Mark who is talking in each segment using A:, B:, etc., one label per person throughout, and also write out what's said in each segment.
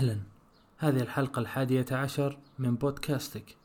A: أهلا. هذه الحلقة الحادية عشر من بودكاستك.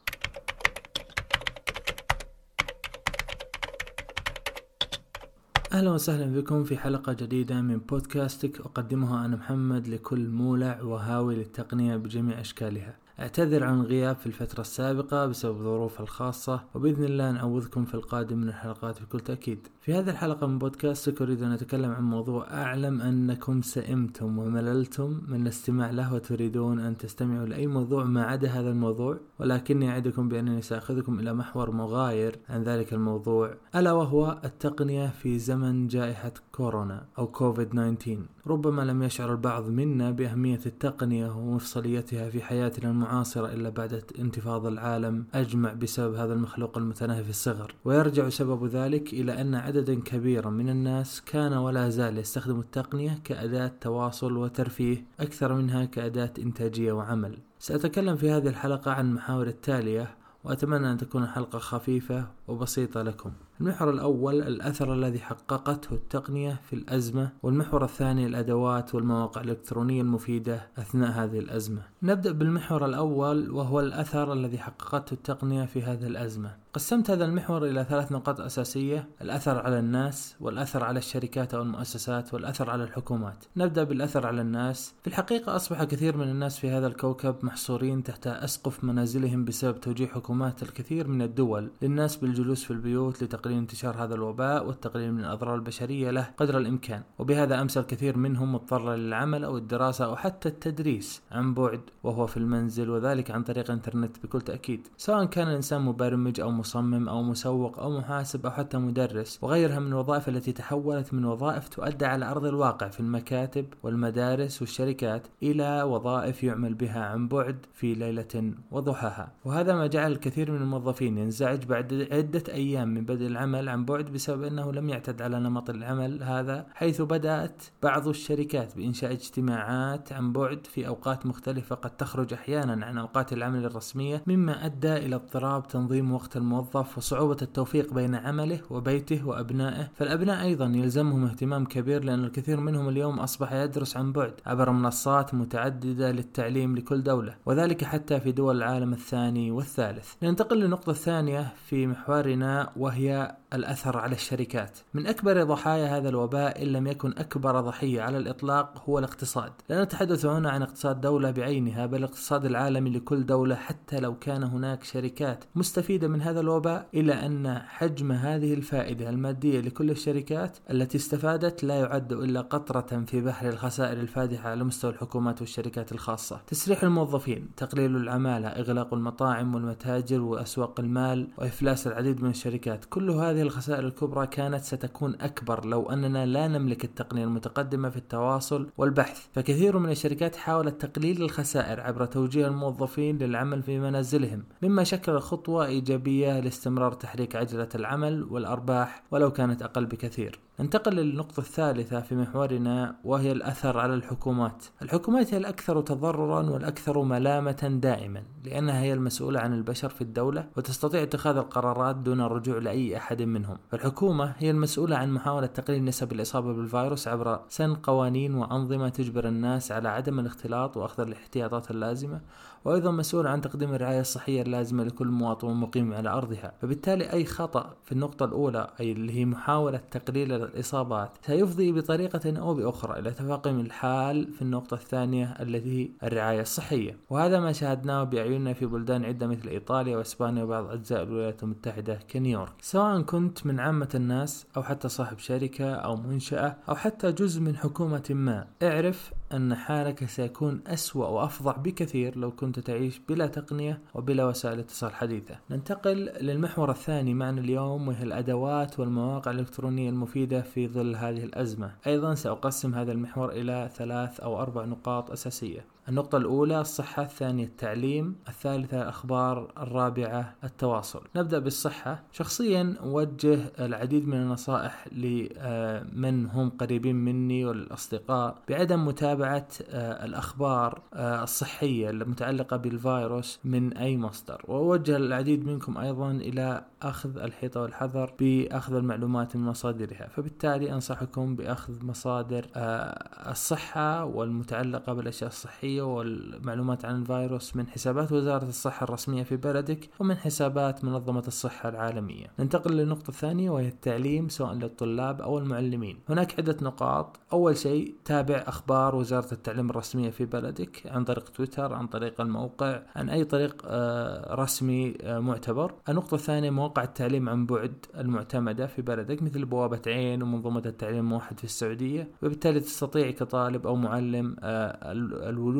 A: أهلا وسهلا بكم في حلقة جديدة من بودكاستك. أقدمها أنا محمد لكل مولع وهاوي للتقنية بجميع أشكالها. أعتذر عن الغياب في الفترة السابقة بسبب ظروف الخاصة وبإذن الله نعوضكم في القادم من الحلقات بكل تأكيد. في هذه الحلقة من بودكاستك أريد أن أتكلم عن موضوع أعلم أنكم سئمتم ومللتم من الاستماع له وتريدون أن تستمعوا لأي موضوع ما عدا هذا الموضوع. ولكني أعدكم بأنني سأخذكم إلى محور مغاير عن ذلك الموضوع ألا وهو التقنية في زمن جائحة كورونا أو كوفيد 19 ربما لم يشعر البعض منا بأهمية التقنية ومفصليتها في حياتنا المعاصرة إلا بعد انتفاض العالم أجمع بسبب هذا المخلوق المتناهي في الصغر. ويرجع سبب ذلك إلى أن عددا كبيرا من الناس كان ولا زال يستخدم التقنية كأداة تواصل وترفيه أكثر منها كأداة إنتاجية وعمل. سأتكلم في هذه الحلقة عن المحاور التالية وأتمنى أن تكون الحلقة خفيفة وبسيطة لكم. المحور الأول الأثر الذي حققته التقنية في الأزمة والمحور الثاني الأدوات والمواقع الإلكترونية المفيدة أثناء هذه الأزمة. نبدأ بالمحور الأول وهو الأثر الذي حققته التقنية في هذه الأزمة. قسمت هذا المحور إلى ثلاث نقاط أساسية الأثر على الناس والأثر على الشركات أو المؤسسات والأثر على الحكومات. نبدأ بالأثر على الناس. في الحقيقة أصبح كثير من الناس في هذا الكوكب محصورين تحت أسقف منازلهم بسبب توجيه حكومات الكثير من الدول للناس بالجلوس في البيوت لتقليل انتشار هذا الوباء والتقليل من الأضرار البشرية له قدر الإمكان. وبهذا أمس الكثير منهم مضطر للعمل أو الدراسة أو حتى التدريس عن بعد وهو في المنزل وذلك عن طريق الإنترنت بكل تأكيد. سواء كان الإنسان مبرمج أو مصمم أو مسوق أو محاسب أو حتى مدرس وغيرها من الوظائف التي تحولت من وظائف تؤدى على أرض الواقع في المكاتب والمدارس والشركات إلى وظائف يعمل بها عن بعد في ليلة وضحاها. وهذا ما جعل الكثير من الموظفين ينزعج بعد عدة أيام من بدء العمل عن بعد بسبب أنه لم يعتد على نمط العمل هذا حيث بدأت بعض الشركات بإنشاء اجتماعات عن بعد في أوقات مختلفة قد تخرج أحيانا عن أوقات العمل الرسمية مما أدى إلى اضطراب تنظيم وقت الموظف وصعوبة التوفيق بين عمله وبيته وأبنائه. فالأبناء أيضا يلزمهم اهتمام كبير لأن الكثير منهم اليوم أصبح يدرس عن بعد عبر منصات متعددة للتعليم لكل دولة وذلك حتى في دول العالم الثاني والثالث. ننتقل للنقطة الثانية في محورنا وهي الأثر على الشركات. من أكبر ضحايا هذا الوباء إن لم يكن أكبر ضحية على الإطلاق هو الاقتصاد. لا نتحدث هنا عن اقتصاد دولة بعينها بل الاقتصاد العالمي لكل دولة حتى لو كان هناك شركات مستفيدة من هذا الوباء إلا أن حجم هذه الفائدة المادية لكل الشركات التي استفادت لا يعد إلا قطرة في بحر الخسائر الفادحة على مستوى الحكومات والشركات الخاصة. تسريح الموظفين تقليل العمالة إغلاق المطاعم والمتاجر وأسواق المال وإفلاس العديد من الشركات كل هذه الخسائر الكبرى كانت ستكون أكبر لو أننا لا نملك التقنية المتقدمة في التواصل والبحث. فكثير من الشركات حاولت تقليل الخسائر عبر توجيه الموظفين للعمل في منازلهم مما شكل خطوة إيجابية لاستمرار تحريك عجلة العمل والأرباح ولو كانت أقل بكثير. ننتقل للنقطة الثالثة في محورنا وهي الأثر على الحكومات. الحكومات هي الأكثر تضررا والأكثر ملامة دائما، لأنها هي المسؤولة عن البشر في الدولة وتستطيع اتخاذ القرارات دون الرجوع لأي أحد منهم. فالحكومة هي المسؤولة عن محاولة تقليل نسب الإصابة بالفيروس عبر سن قوانين وأنظمة تجبر الناس على عدم الاختلاط وأخذ الاحتياطات اللازمة، وأيضا مسؤول عن تقديم الرعاية الصحية اللازمة لكل مواطن مقيم على أرضها. فبالتالي أي خطأ في النقطة الأولى أي اللي هي محاولة تقليل الإصابات سيفضي بطريقة أو بأخرى إلى تفاقم الحال في النقطة الثانية التي هي الرعاية الصحية وهذا ما شاهدناه بأعيننا في بلدان عدة مثل إيطاليا وإسبانيا وبعض أجزاء الولايات المتحدة كنيويورك سواء كنت من عامة الناس أو حتى صاحب شركة أو منشأة أو حتى جزء من حكومة ما اعرف أن حالك سيكون أسوأ وأفظع بكثير لو كنت تعيش بلا تقنية وبلا وسائل اتصال حديثة. ننتقل للمحور الثاني معنا اليوم وهي الأدوات والمواقع الإلكترونية المفيدة في ظل هذه الأزمة. أيضا سأقسم هذا المحور إلى ثلاث أو أربع نقاط أساسية. النقطة الأولى الصحة الثانية التعليم الثالثة الأخبار الرابعة التواصل. نبدأ بالصحة. شخصيا أوجه العديد من النصائح لمن هم قريبين مني والأصدقاء بعدم متابعة متابعة آه، الأخبار آه، الصحية المتعلقة بالفيروس من أي مصدر. وأوجه العديد منكم أيضا إلى أخذ الحيطة والحذر بأخذ المعلومات من مصادرها. فبالتالي أنصحكم بأخذ مصادر آه، الصحة والمتعلقة بالأشياء الصحية والمعلومات عن الفيروس من حسابات وزارة الصحة الرسمية في بلدك ومن حسابات منظمة الصحة العالمية. ننتقل للنقطة الثانية وهي التعليم سواء للطلاب أو المعلمين. هناك عدة نقاط. أول شيء تابع أخبار وزارة التعليم الرسمية في بلدك عن طريق تويتر عن طريق الموقع عن أي طريق آه، رسمي آه، معتبر. النقطة الثانية مواقع التعليم عن بعد المعتمدة في بلدك مثل بوابة عين ومنظومة التعليم الموحد في السعودية وبالتالي تستطيع كطالب أو معلم آه،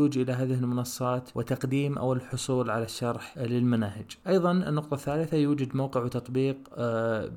A: الولوج إلى هذه المنصات وتقديم أو الحصول على الشرح للمناهج. أيضا النقطة الثالثة يوجد موقع وتطبيق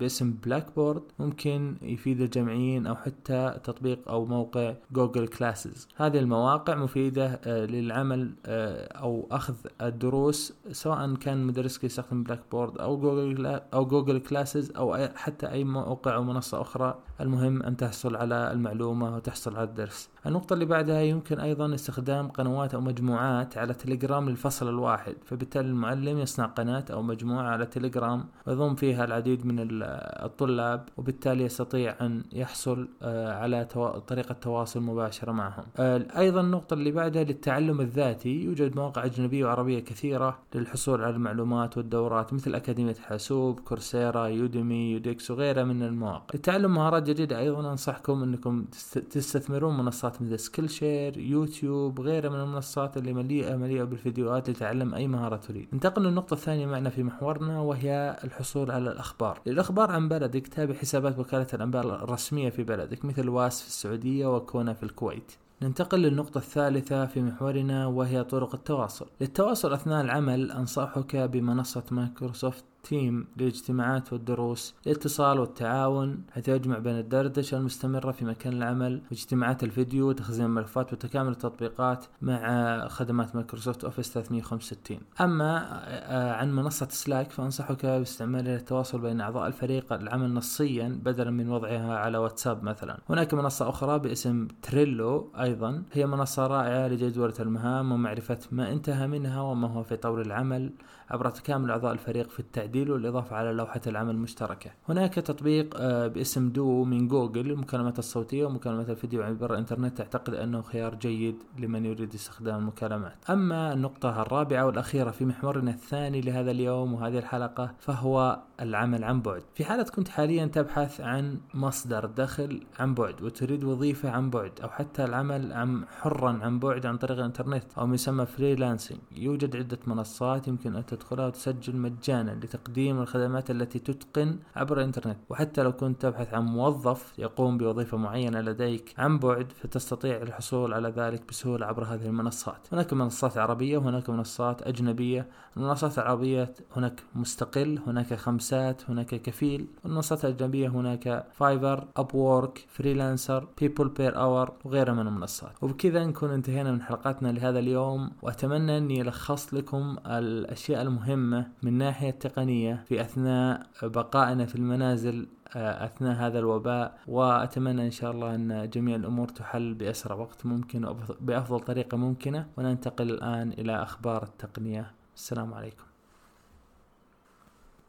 A: باسم Blackboard ممكن يفيد الجامعيين أو حتى تطبيق أو موقع Google Classes هذه المواقع مفيدة للعمل أو أخذ الدروس سواء كان مدرسك يستخدم Blackboard أو جوجل أو Google Classes أو حتى أي موقع أو منصة أخرى. المهم أن تحصل على المعلومة وتحصل على الدرس. النقطة اللي بعدها يمكن أيضا استخدام قنوات أو مجموعات على تليجرام للفصل الواحد فبالتالي المعلم يصنع قناة أو مجموعة على تليجرام ويضم فيها العديد من الطلاب وبالتالي يستطيع أن يحصل آه، على طريقة تواصل مباشرة معهم. آه، أيضا النقطة اللي بعدها للتعلم الذاتي يوجد مواقع أجنبية وعربية كثيرة للحصول على المعلومات والدورات مثل أكاديمية حاسوب Coursera Udemy edX وغيرها من المواقع. لتعلم مهارات جديدة أيضا أنصحكم أنكم تستثمرون منصات مثل Skillshare يوتيوب غيرها من المنصات اللي مليئة مليئة بالفيديوهات لتعلم أي مهارة تريد. ننتقل للنقطة الثانية معنا في محورنا وهي الحصول على الأخبار. للأخبار عن بلدك تابع حسابات وكالة الأنباء الرسمية في بلدك مثل واس في السعودية وكونا في الكويت. ننتقل للنقطة الثالثة في محورنا وهي طرق التواصل. للتواصل أثناء العمل أنصحك بمنصة Microsoft Team للاجتماعات والدروس الاتصال والتعاون حيث يجمع بين الدردشة المستمرة في مكان العمل واجتماعات الفيديو وتخزين الملفات وتكامل التطبيقات مع خدمات Microsoft Office 365 أما آه، عن منصة Slack فأنصحك باستعمالها للتواصل بين أعضاء الفريق العمل نصيا بدلا من وضعها على واتساب مثلا. هناك منصة أخرى باسم Trello أيضا. هي منصة رائعة لجدولة المهام ومعرفة ما انتهى منها وما هو في طور العمل عبر تكامل أعضاء الفريق في التعديل والإضافة على لوحة العمل المشتركة. هناك تطبيق آه، باسم دو من جوجل للمكالمات الصوتية ومكالمات الفيديو عبر الإنترنت تعتقد أنه خيار جيد لمن يريد استخدام المكالمات. أما النقطة الرابعة والأخيرة في محورنا الثاني لهذا اليوم وهذه الحلقة فهو العمل عن بعد. في حالة كنت حاليا تبحث عن مصدر دخل عن بعد وتريد وظيفة عن بعد أو حتى العمل عن حرا عن بعد عن طريق الإنترنت أو ما يسمى freelancing يوجد عدة منصات يمكن أن تدخلها وتسجل مجانا لتقديم الخدمات التي تتقن عبر الإنترنت. وحتى لو كنت تبحث عن موظف يقوم بوظيفة معينة لديك عن بعد فتستطيع الحصول على ذلك بسهولة عبر هذه المنصات. هناك منصات عربية وهناك منصات أجنبية. المنصات العربية هناك مستقل هناك خمسات هناك كفيل. المنصات الأجنبية هناك Fiverr Upwork Freelancer PeoplePerHour وغيرها من المنصات. وبكذا نكون انتهينا من حلقاتنا لهذا اليوم. وأتمنى أني لخصت لكم الأشياء المهمة من ناحية تقنية في أثناء بقائنا في المنازل آه، أثناء هذا الوباء. وأتمنى إن شاء الله أن جميع الأمور تحل بأسرع وقت ممكن وبأفضل طريقة ممكنة. وننتقل الآن إلى أخبار التقنية. السلام عليكم.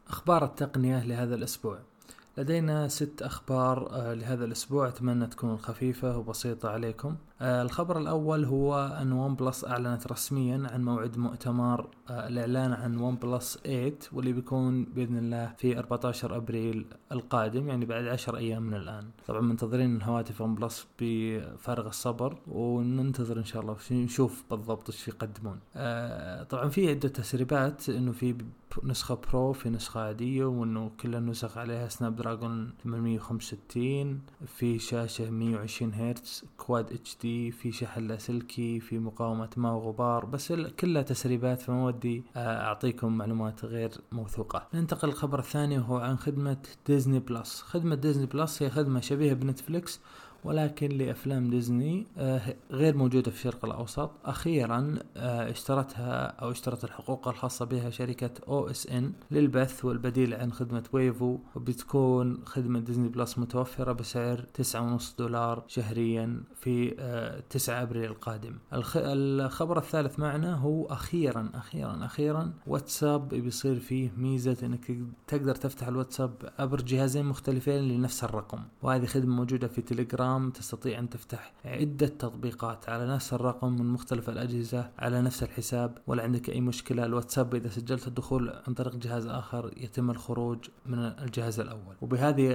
A: أخبار التقنية لهذا الأسبوع. لدينا ست أخبار آه، لهذا الأسبوع أتمنى تكون خفيفة وبسيطة عليكم. آه، الخبر الأول هو أن OnePlus أعلنت رسميا عن موعد مؤتمر آه، الإعلان عن OnePlus 8 واللي بيكون بإذن الله في 14 أبريل القادم يعني بعد 10 أيام من الآن. طبعا منتظرين الهواتف OnePlus بفارغ الصبر وننتظر إن شاء الله نشوف بالضبط إيش يقدمون. طبعا في عدة تسريبات إنه في نسخة Pro في نسخة عادية وإنه كل النسخ عليها Snapdragon 865 في شاشة 120 هرتز Quad HD في شحن لاسلكي في مقاومة ماء وغبار بس كلها تسريبات فما ودي آه، أعطيكم معلومات غير موثوقة. ننتقل للخبر الثاني وهو عن خدمة Disney Plus خدمة Disney Plus هي خدمة شبيهة بنتفليكس ولكن لأفلام ديزني آه، غير موجودة في الشرق الأوسط. أخيرا آه، اشترتها أو اشترت الحقوق الخاصة بها شركة OSN للبث والبديل عن خدمة Wavo. وبتكون خدمة Disney Plus متوفرة بسعر 9.5 دولار شهريا في 9 أبريل القادم. الخبر الثالث معنا هو أخيرا أخيرا أخيرا واتساب بيصير فيه ميزة إنك تقدر تفتح الواتساب عبر جهازين مختلفين لنفس الرقم. وهذه خدمة موجودة في تليجرام تستطيع أن تفتح عدة تطبيقات على نفس الرقم من مختلف الأجهزة على نفس الحساب ولا عندك أي مشكلة؟ الواتساب إذا سجلت الدخول عن طريق جهاز آخر يتم الخروج من الجهاز الأول. وبهذه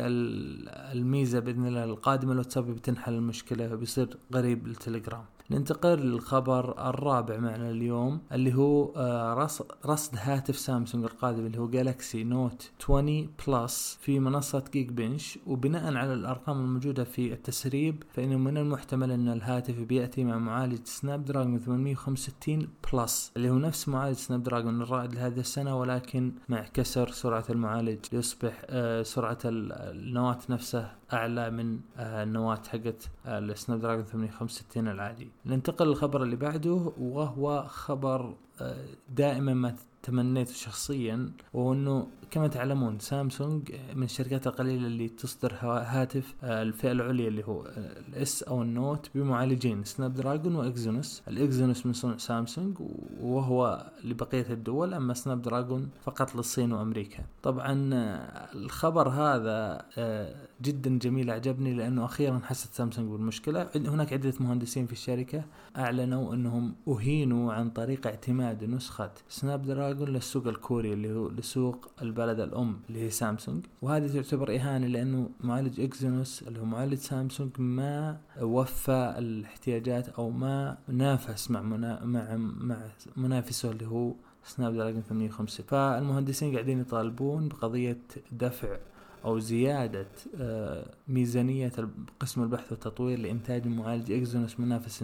A: الميزة بإذن الله القادمة الواتساب بتنحل المشكلة بيصير قريب للتليجرام ننتقل للخبر الرابع معنا اليوم اللي هو آه، رصد هاتف سامسونج القادم اللي هو Galaxy Note 20 Plus في منصة Geekbench وبناء على الأرقام الموجودة في التسريب فإنه من المحتمل أن الهاتف بيأتي مع معالج Snapdragon 865 Plus اللي هو نفس معالج Snapdragon الرائد لهذه السنة ولكن مع كسر سرعة المعالج ليصبح آه، سرعة النواة نفسه أعلى من آه، النواة حقت ال Snapdragon 865 العادي. ننتقل للخبر اللي بعده وهو خبر آه، دائما ما تمنيته شخصيا وهو إنه كما تعلمون سامسونج من الشركات القليلة اللي تصدر هاتف آه، الفئة العليا اللي هو آه، ال S أو ال Note بمعالجين Snapdragon و Exynos ال Exynos من صنع سامسونج وهو لبقية الدول أما Snapdragon فقط للصين وأمريكا. طبعا آه، الخبر هذا جدا جميل أعجبني لأنه أخيرا حست سامسونج بالمشكلة. هناك عدة مهندسين في الشركة أعلنوا إنهم أهينوا عن طريق اعتماد نسخة Snapdragon للسوق الكوري اللي هو لسوق البلد الأم اللي هي سامسونج. وهذه تعتبر إهانة لأنه معالج Exynos اللي هو معالج سامسونج ما وفى الاحتياجات أو ما نافس مع منا مع مع منافسه اللي هو Snapdragon 850 فالمهندسين قاعدين يطالبون بقضية دفع أو زيادة آه، ميزانية قسم البحث والتطوير لإنتاج معالج Exynos منافس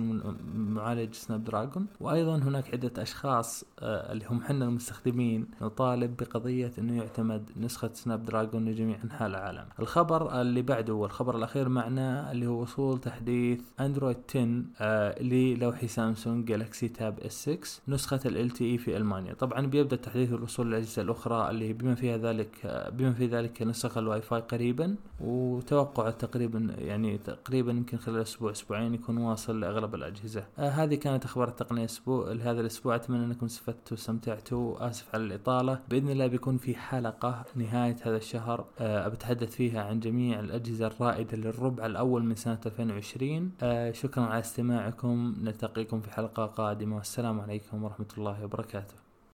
A: معالج Snapdragon وأيضا هناك عدة أشخاص آه، اللي هم حنا المستخدمين نطالب بقضية أنه يعتمد نسخة Snapdragon لجميع أنحاء العالم. الخبر اللي بعده والخبر الأخير معنا اللي هو وصول تحديث Android 10 آه، للوحي سامسونج Galaxy Tab S 6 نسخة ال LTE في ألمانيا. طبعا بيبدأ تحديث الوصول للأجهزة الأخرى اللي بما فيها ذلك بما في ذلك نسخ الواي فاي قريبا وتوقع تقريبا يعني تقريبا يمكن خلال أسبوع أسبوعين يكون واصل لأغلب الأجهزة. آه هذه كانت أخبار التقنية أسبوع لهذا الأسبوع أتمنى أنكم استفدتوا واستمتعتوا. آسف على الإطالة. بإذن الله بيكون في حلقة نهاية هذا الشهر آه بتحدث فيها عن جميع الأجهزة الرائدة للربع الأول من سنة 2020 آه شكرا على استماعكم. نلتقيكم في حلقة قادمة. والسلام عليكم ورحمة الله وبركاته.